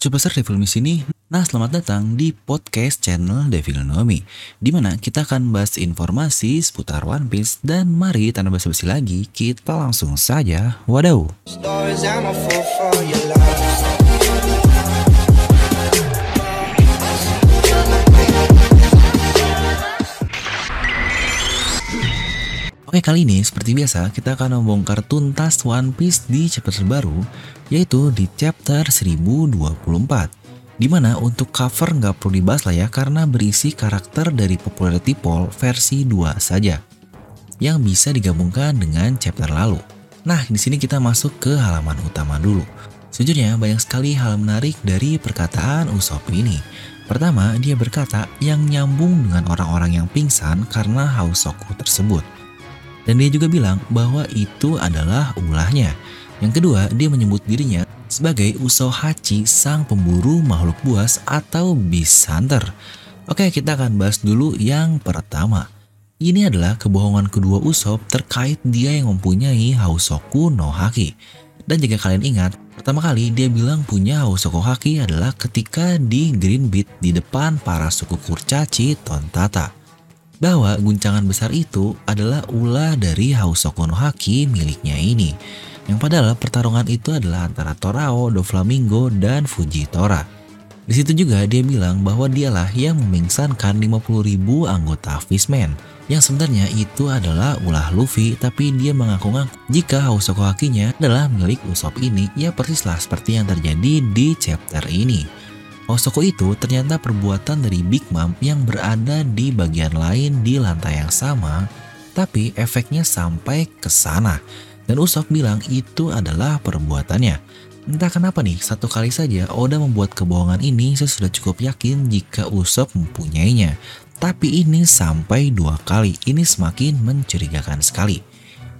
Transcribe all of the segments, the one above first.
Coba besar Devil Me sini. Nah, selamat datang di podcast channel Devil Nomi, di mana kita akan bahas informasi seputar One Piece dan mari tanpa basa-basi lagi, kita langsung saja. Wadaw. Oke kali ini seperti biasa kita akan membongkar tuntas One Piece di chapter terbaru yaitu di chapter 1024 Di mana untuk cover nggak perlu dibahas lah ya karena berisi karakter dari Popularity Poll versi 2 saja yang bisa digabungkan dengan chapter lalu. Nah di sini kita masuk ke halaman utama dulu. Sejujurnya banyak sekali hal menarik dari perkataan Usopp ini. Pertama, dia berkata yang nyambung dengan orang-orang yang pingsan karena Hausoku tersebut. Dan dia juga bilang bahwa itu adalah ulahnya. Yang kedua, dia menyebut dirinya sebagai Usohachi sang pemburu makhluk buas atau Beast Hunter. Oke, kita akan bahas dulu yang pertama. Ini adalah kebohongan kedua Usopp terkait dia yang mempunyai Hausoku no Haki. Dan jika kalian ingat, pertama kali dia bilang punya Hausoku Haki adalah ketika di Green Beat di depan para suku kurcaci Tontata bahwa guncangan besar itu adalah ulah dari Hausoku no Haki miliknya ini. Yang padahal pertarungan itu adalah antara Torao, Doflamingo, dan Fujitora. Di situ juga dia bilang bahwa dialah yang memingsankan 50.000 anggota Fishman. Yang sebenarnya itu adalah ulah Luffy, tapi dia mengaku-ngaku jika Hausoku Hakinya adalah milik Usopp ini, ya persislah seperti yang terjadi di chapter ini. Osoko itu ternyata perbuatan dari Big Mom yang berada di bagian lain di lantai yang sama, tapi efeknya sampai ke sana. Dan Usopp bilang itu adalah perbuatannya. Entah kenapa nih, satu kali saja Oda membuat kebohongan ini saya sudah cukup yakin jika Usopp mempunyainya. Tapi ini sampai dua kali, ini semakin mencurigakan sekali.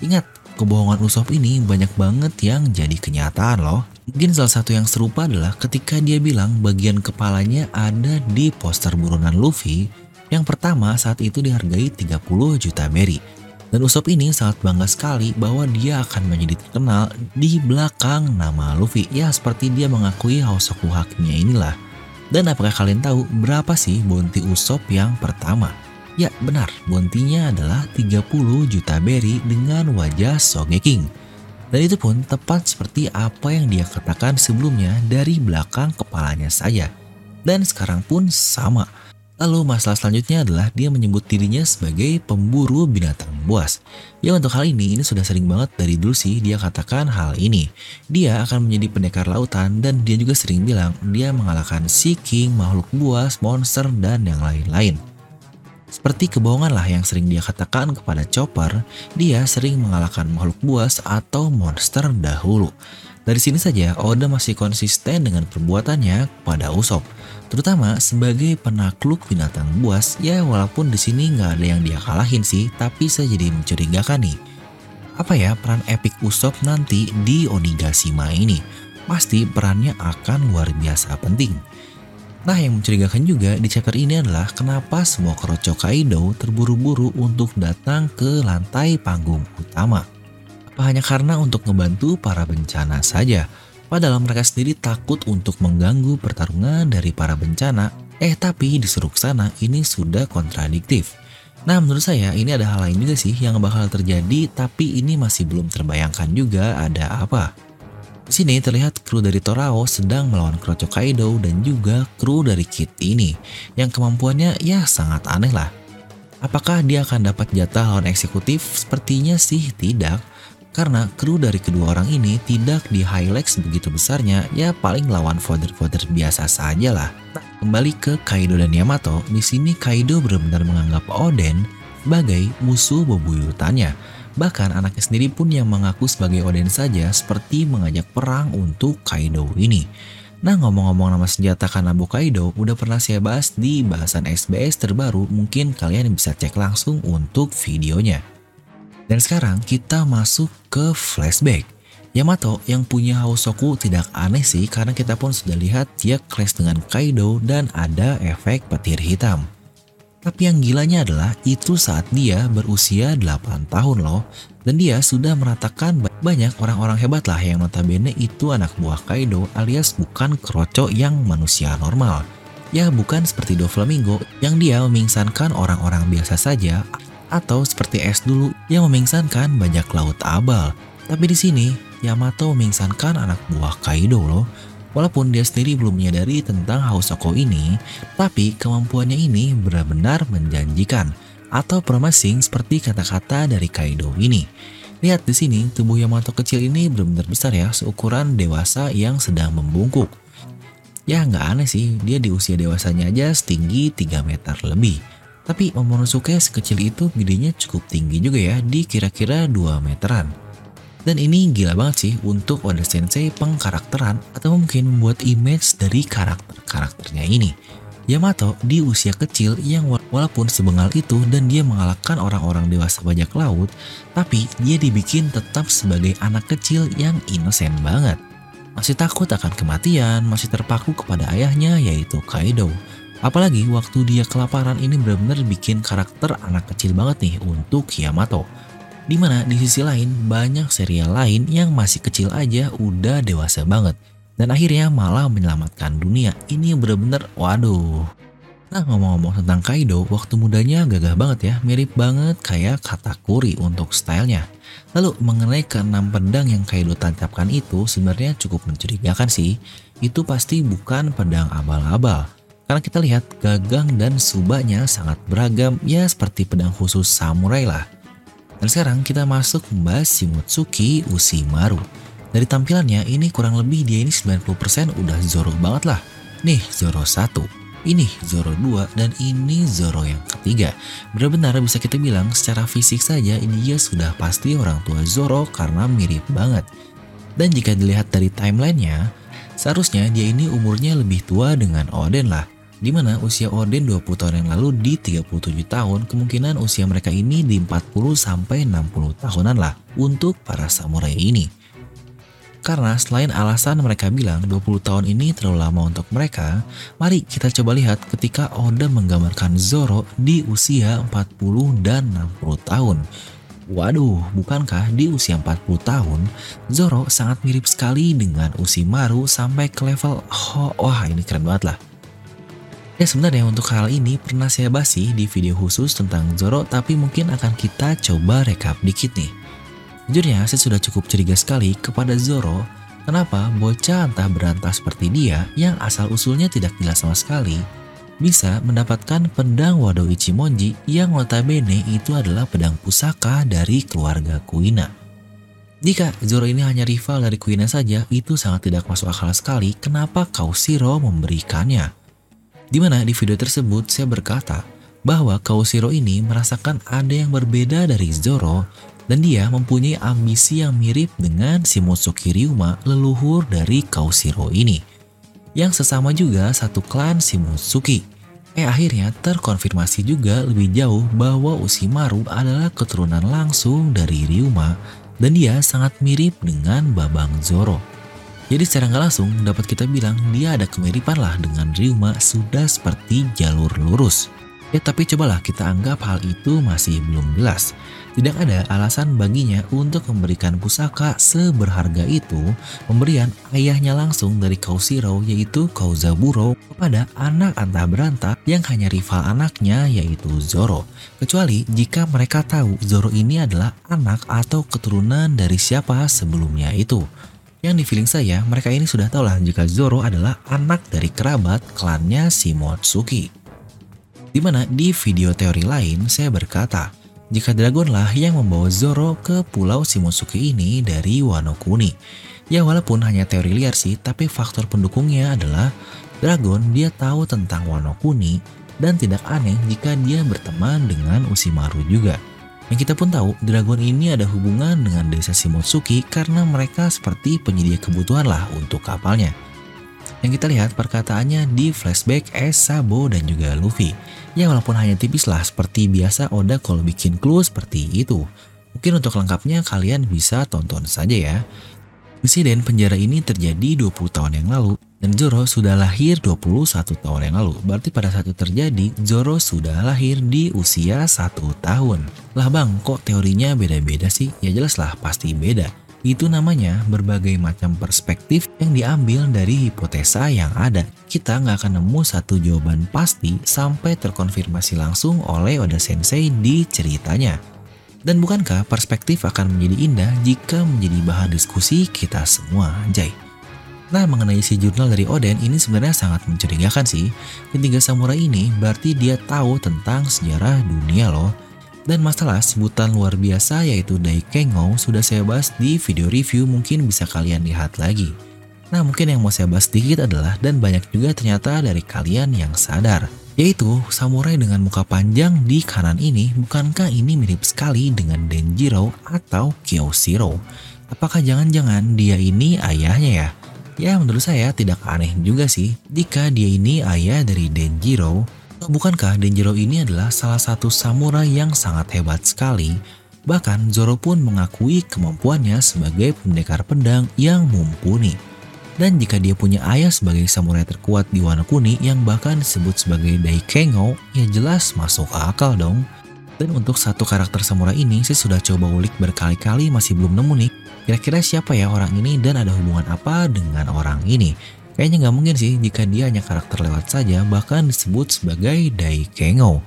Ingat, kebohongan Usopp ini banyak banget yang jadi kenyataan loh. Mungkin salah satu yang serupa adalah ketika dia bilang bagian kepalanya ada di poster buronan Luffy yang pertama saat itu dihargai 30 juta berry. Dan Usopp ini sangat bangga sekali bahwa dia akan menjadi terkenal di belakang nama Luffy. Ya seperti dia mengakui Hausoku haknya inilah. Dan apakah kalian tahu berapa sih bounty Usopp yang pertama? Ya benar, bounty-nya adalah 30 juta berry dengan wajah Sogeking. Dan itu pun tepat seperti apa yang dia katakan sebelumnya dari belakang kepalanya saja. Dan sekarang pun sama. Lalu masalah selanjutnya adalah dia menyebut dirinya sebagai pemburu binatang buas. Ya untuk hal ini, ini sudah sering banget dari dulu sih dia katakan hal ini. Dia akan menjadi pendekar lautan dan dia juga sering bilang dia mengalahkan Sea King, makhluk buas, monster, dan yang lain-lain. Seperti kebohongan lah yang sering dia katakan kepada Chopper, dia sering mengalahkan makhluk buas atau monster dahulu. Dari sini saja Oda masih konsisten dengan perbuatannya kepada Usopp, terutama sebagai penakluk binatang buas. Ya walaupun di sini nggak ada yang dia kalahin sih, tapi saya jadi mencurigakan nih. Apa ya peran epic Usopp nanti di Onigashima ini? Pasti perannya akan luar biasa penting. Nah yang mencurigakan juga di chapter ini adalah kenapa semua Kroco Kaido terburu-buru untuk datang ke lantai panggung utama. Apa hanya karena untuk membantu para bencana saja? Padahal mereka sendiri takut untuk mengganggu pertarungan dari para bencana. Eh tapi disuruh sana ini sudah kontradiktif. Nah menurut saya ini ada hal lain juga sih yang bakal terjadi tapi ini masih belum terbayangkan juga ada apa. Sini terlihat kru dari Torao sedang melawan Kroco Kaido dan juga kru dari Kid ini, yang kemampuannya ya sangat aneh lah. Apakah dia akan dapat jatah lawan eksekutif? Sepertinya sih tidak, karena kru dari kedua orang ini tidak di highlight begitu besarnya, ya paling lawan fodder-fodder biasa saja lah. Nah, kembali ke Kaido dan Yamato, di sini Kaido benar-benar menganggap Oden sebagai musuh bebuyutannya Bahkan anaknya sendiri pun yang mengaku sebagai Oden saja seperti mengajak perang untuk Kaido ini. Nah ngomong-ngomong nama senjata Kanabo Kaido udah pernah saya bahas di bahasan SBS terbaru mungkin kalian bisa cek langsung untuk videonya. Dan sekarang kita masuk ke flashback. Yamato yang punya Hausoku tidak aneh sih karena kita pun sudah lihat dia clash dengan Kaido dan ada efek petir hitam. Tapi yang gilanya adalah itu saat dia berusia 8 tahun loh. Dan dia sudah meratakan banyak orang-orang hebat lah yang notabene itu anak buah Kaido alias bukan keroco yang manusia normal. Ya bukan seperti Doflamingo yang dia memingsankan orang-orang biasa saja atau seperti S dulu yang memingsankan bajak laut abal. Tapi di sini Yamato memingsankan anak buah Kaido loh. Walaupun dia sendiri belum menyadari tentang Hausoko ini, tapi kemampuannya ini benar-benar menjanjikan atau promising seperti kata-kata dari Kaido ini. Lihat di sini, tubuh Yamato kecil ini benar-benar besar ya, seukuran dewasa yang sedang membungkuk. Ya nggak aneh sih, dia di usia dewasanya aja setinggi 3 meter lebih. Tapi Momonosuke sekecil itu gedenya cukup tinggi juga ya, di kira-kira 2 meteran. Dan ini gila banget sih untuk Oda Sensei pengkarakteran atau mungkin membuat image dari karakter-karakternya ini. Yamato di usia kecil yang walaupun sebengal itu dan dia mengalahkan orang-orang dewasa bajak laut, tapi dia dibikin tetap sebagai anak kecil yang inosen banget. Masih takut akan kematian, masih terpaku kepada ayahnya yaitu Kaido. Apalagi waktu dia kelaparan ini benar-benar bikin karakter anak kecil banget nih untuk Yamato. Di mana di sisi lain banyak serial lain yang masih kecil aja udah dewasa banget. Dan akhirnya malah menyelamatkan dunia. Ini bener-bener waduh. Nah ngomong-ngomong tentang Kaido, waktu mudanya gagah banget ya, mirip banget kayak Katakuri untuk stylenya. Lalu mengenai keenam pedang yang Kaido tancapkan itu sebenarnya cukup mencurigakan sih. Itu pasti bukan pedang abal-abal. Karena kita lihat gagang dan subanya sangat beragam ya seperti pedang khusus samurai lah. Dan sekarang kita masuk membahas Shimotsuki Ushimaru. Dari tampilannya ini kurang lebih dia ini 90% udah Zoro banget lah. Nih Zoro 1, ini Zoro 2, dan ini Zoro yang ketiga. Benar-benar bisa kita bilang secara fisik saja ini dia sudah pasti orang tua Zoro karena mirip banget. Dan jika dilihat dari timelinenya, seharusnya dia ini umurnya lebih tua dengan Oden lah di mana usia Odin 20 tahun yang lalu di 37 tahun, kemungkinan usia mereka ini di 40 sampai 60 tahunan lah untuk para samurai ini. Karena selain alasan mereka bilang 20 tahun ini terlalu lama untuk mereka, mari kita coba lihat ketika Oda menggambarkan Zoro di usia 40 dan 60 tahun. Waduh, bukankah di usia 40 tahun, Zoro sangat mirip sekali dengan Ushimaru sampai ke level, oh, wah ini keren banget lah. Ya sebenarnya untuk hal ini pernah saya bahas di video khusus tentang Zoro tapi mungkin akan kita coba rekap dikit nih. Jujurnya saya sudah cukup curiga sekali kepada Zoro kenapa bocah entah berantah seperti dia yang asal usulnya tidak jelas sama sekali bisa mendapatkan pedang Wado Ichimonji yang notabene itu adalah pedang pusaka dari keluarga Kuina. Jika Zoro ini hanya rival dari Kuina saja, itu sangat tidak masuk akal sekali kenapa Kaushiro memberikannya. Di mana di video tersebut saya berkata bahwa Kaushiro ini merasakan ada yang berbeda dari Zoro dan dia mempunyai ambisi yang mirip dengan Shimotsuki Ryuma leluhur dari Kaushiro ini yang sesama juga satu klan Shimotsuki. Eh akhirnya terkonfirmasi juga lebih jauh bahwa Ushimaru adalah keturunan langsung dari Ryuma dan dia sangat mirip dengan Babang Zoro. Jadi secara nggak langsung dapat kita bilang dia ada kemiripan lah dengan Ryuma sudah seperti jalur lurus. Ya tapi cobalah kita anggap hal itu masih belum jelas. Tidak ada alasan baginya untuk memberikan pusaka seberharga itu pemberian ayahnya langsung dari Kaushiro yaitu Kauzaburo kepada anak antah berantah yang hanya rival anaknya yaitu Zoro. Kecuali jika mereka tahu Zoro ini adalah anak atau keturunan dari siapa sebelumnya itu. Yang di feeling saya, mereka ini sudah tahu lah jika Zoro adalah anak dari kerabat klannya Shimotsuki. Di mana di video teori lain, saya berkata, jika Dragon lah yang membawa Zoro ke pulau Shimotsuki ini dari Wano Kuni. Ya walaupun hanya teori liar sih, tapi faktor pendukungnya adalah Dragon dia tahu tentang Wano Kuni dan tidak aneh jika dia berteman dengan Usimaru juga. Yang kita pun tahu, Dragon ini ada hubungan dengan desa Shimotsuki karena mereka seperti penyedia kebutuhan lah untuk kapalnya. Yang kita lihat perkataannya di flashback Es, Sabo, dan juga Luffy. Ya walaupun hanya tipis lah seperti biasa Oda kalau bikin clue seperti itu. Mungkin untuk lengkapnya kalian bisa tonton saja ya. Insiden penjara ini terjadi 20 tahun yang lalu Dan Zoro sudah lahir 21 tahun yang lalu. Berarti pada saat itu terjadi, Zoro sudah lahir di usia satu tahun. Lah bang, kok teorinya beda-beda sih? Ya jelas lah, pasti beda. Itu namanya berbagai macam perspektif yang diambil dari hipotesa yang ada. Kita nggak akan nemu satu jawaban pasti sampai terkonfirmasi langsung oleh Oda Sensei di ceritanya. Dan bukankah perspektif akan menjadi indah jika menjadi bahan diskusi kita semua, Jai? Nah, mengenai si jurnal dari Oden ini sebenarnya sangat mencurigakan sih. Ketiga samurai ini berarti dia tahu tentang sejarah dunia loh. Dan masalah sebutan luar biasa yaitu Daikengou sudah saya bahas di video review mungkin bisa kalian lihat lagi. Nah mungkin yang mau saya bahas sedikit adalah dan banyak juga ternyata dari kalian yang sadar. Yaitu samurai dengan muka panjang di kanan ini bukankah ini mirip sekali dengan Denjiro atau Kyoshiro? Apakah jangan-jangan dia ini ayahnya ya? Ya menurut saya tidak aneh juga sih jika dia ini ayah dari Denjiro. Bukankah Denjiro ini adalah salah satu samurai yang sangat hebat sekali? Bahkan Zoro pun mengakui kemampuannya sebagai pendekar pedang yang mumpuni. Dan jika dia punya ayah sebagai samurai terkuat di Wano Kuni yang bahkan disebut sebagai Daikengou, ya jelas masuk akal dong. Dan untuk satu karakter samurai ini, saya sudah coba ulik berkali-kali masih belum nemu nih Kira-kira siapa ya orang ini dan ada hubungan apa dengan orang ini? Kayaknya nggak mungkin sih jika dia hanya karakter lewat saja bahkan disebut sebagai Daikengou.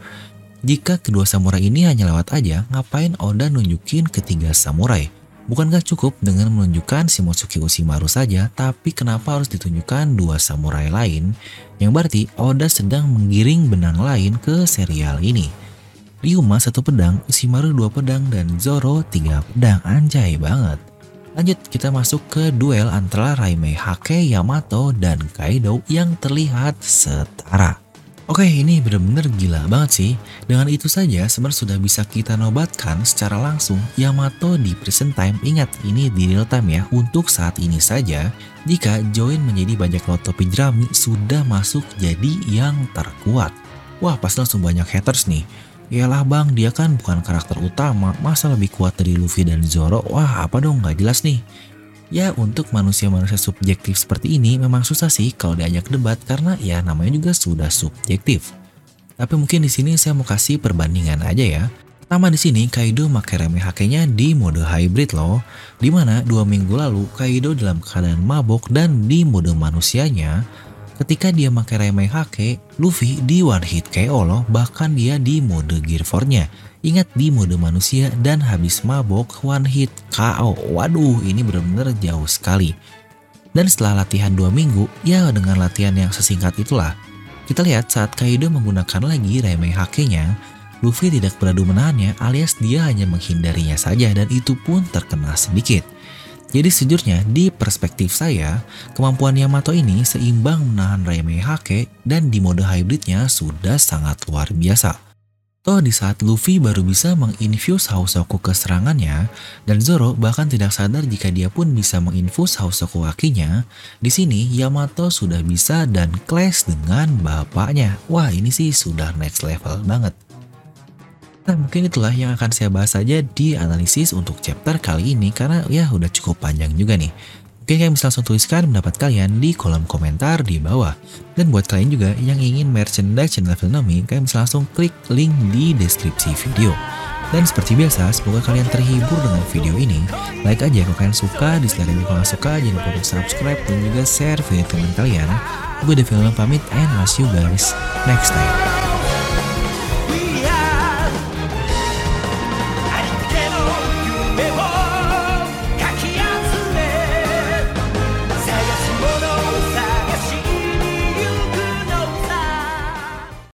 Jika kedua samurai ini hanya lewat aja, ngapain Oda nunjukin ketiga samurai? Bukankah cukup dengan menunjukkan Shimotsuki Ushimaru saja, tapi kenapa harus ditunjukkan dua samurai lain? Yang berarti Oda sedang menggiring benang lain ke serial ini. Ryuma satu pedang, Ushimaru dua pedang, dan Zoro tiga pedang. Anjay banget. Lanjut kita masuk ke duel antara Raime Hake, Yamato, dan Kaido yang terlihat setara. Oke ini bener-bener gila banget sih. Dengan itu saja sebenarnya sudah bisa kita nobatkan secara langsung Yamato di present time. Ingat ini di real time ya untuk saat ini saja. Jika join menjadi bajak laut topi jerami sudah masuk jadi yang terkuat. Wah pasti langsung banyak haters nih. Yalah bang, dia kan bukan karakter utama, masa lebih kuat dari Luffy dan Zoro? Wah apa dong gak jelas nih. Ya untuk manusia-manusia subjektif seperti ini memang susah sih kalau diajak debat karena ya namanya juga sudah subjektif. Tapi mungkin di sini saya mau kasih perbandingan aja ya. Pertama di sini Kaido pakai reme hakenya di mode hybrid loh, di mana dua minggu lalu Kaido dalam keadaan mabok dan di mode manusianya Ketika dia pakai remeh hake, Luffy di one hit KO loh, bahkan dia di mode Gear 4-nya. Ingat di mode manusia dan habis mabok one hit KO. Waduh, ini benar-benar jauh sekali. Dan setelah latihan 2 minggu, ya dengan latihan yang sesingkat itulah, kita lihat saat Kaido menggunakan lagi remeh hake-nya, Luffy tidak beradu menahannya alias dia hanya menghindarinya saja dan itu pun terkena sedikit. Jadi sejujurnya di perspektif saya, kemampuan Yamato ini seimbang menahan Raime Hake dan di mode hybridnya sudah sangat luar biasa. Toh di saat Luffy baru bisa menginfuse Hausoku ke serangannya, dan Zoro bahkan tidak sadar jika dia pun bisa menginfus Hausoku wakinya, di sini Yamato sudah bisa dan clash dengan bapaknya. Wah ini sih sudah next level banget. Nah mungkin itulah yang akan saya bahas saja di analisis untuk chapter kali ini karena ya udah cukup panjang juga nih. Mungkin kalian bisa langsung tuliskan pendapat kalian di kolom komentar di bawah. Dan buat kalian juga yang ingin merchandise channel Filnomi, kalian bisa langsung klik link di deskripsi video. Dan seperti biasa, semoga kalian terhibur dengan video ini. Like aja kalau kalian suka, dislike aja kalau suka, jangan lupa untuk subscribe dan juga share video teman kalian. Gue Film pamit and I'll see you guys next time.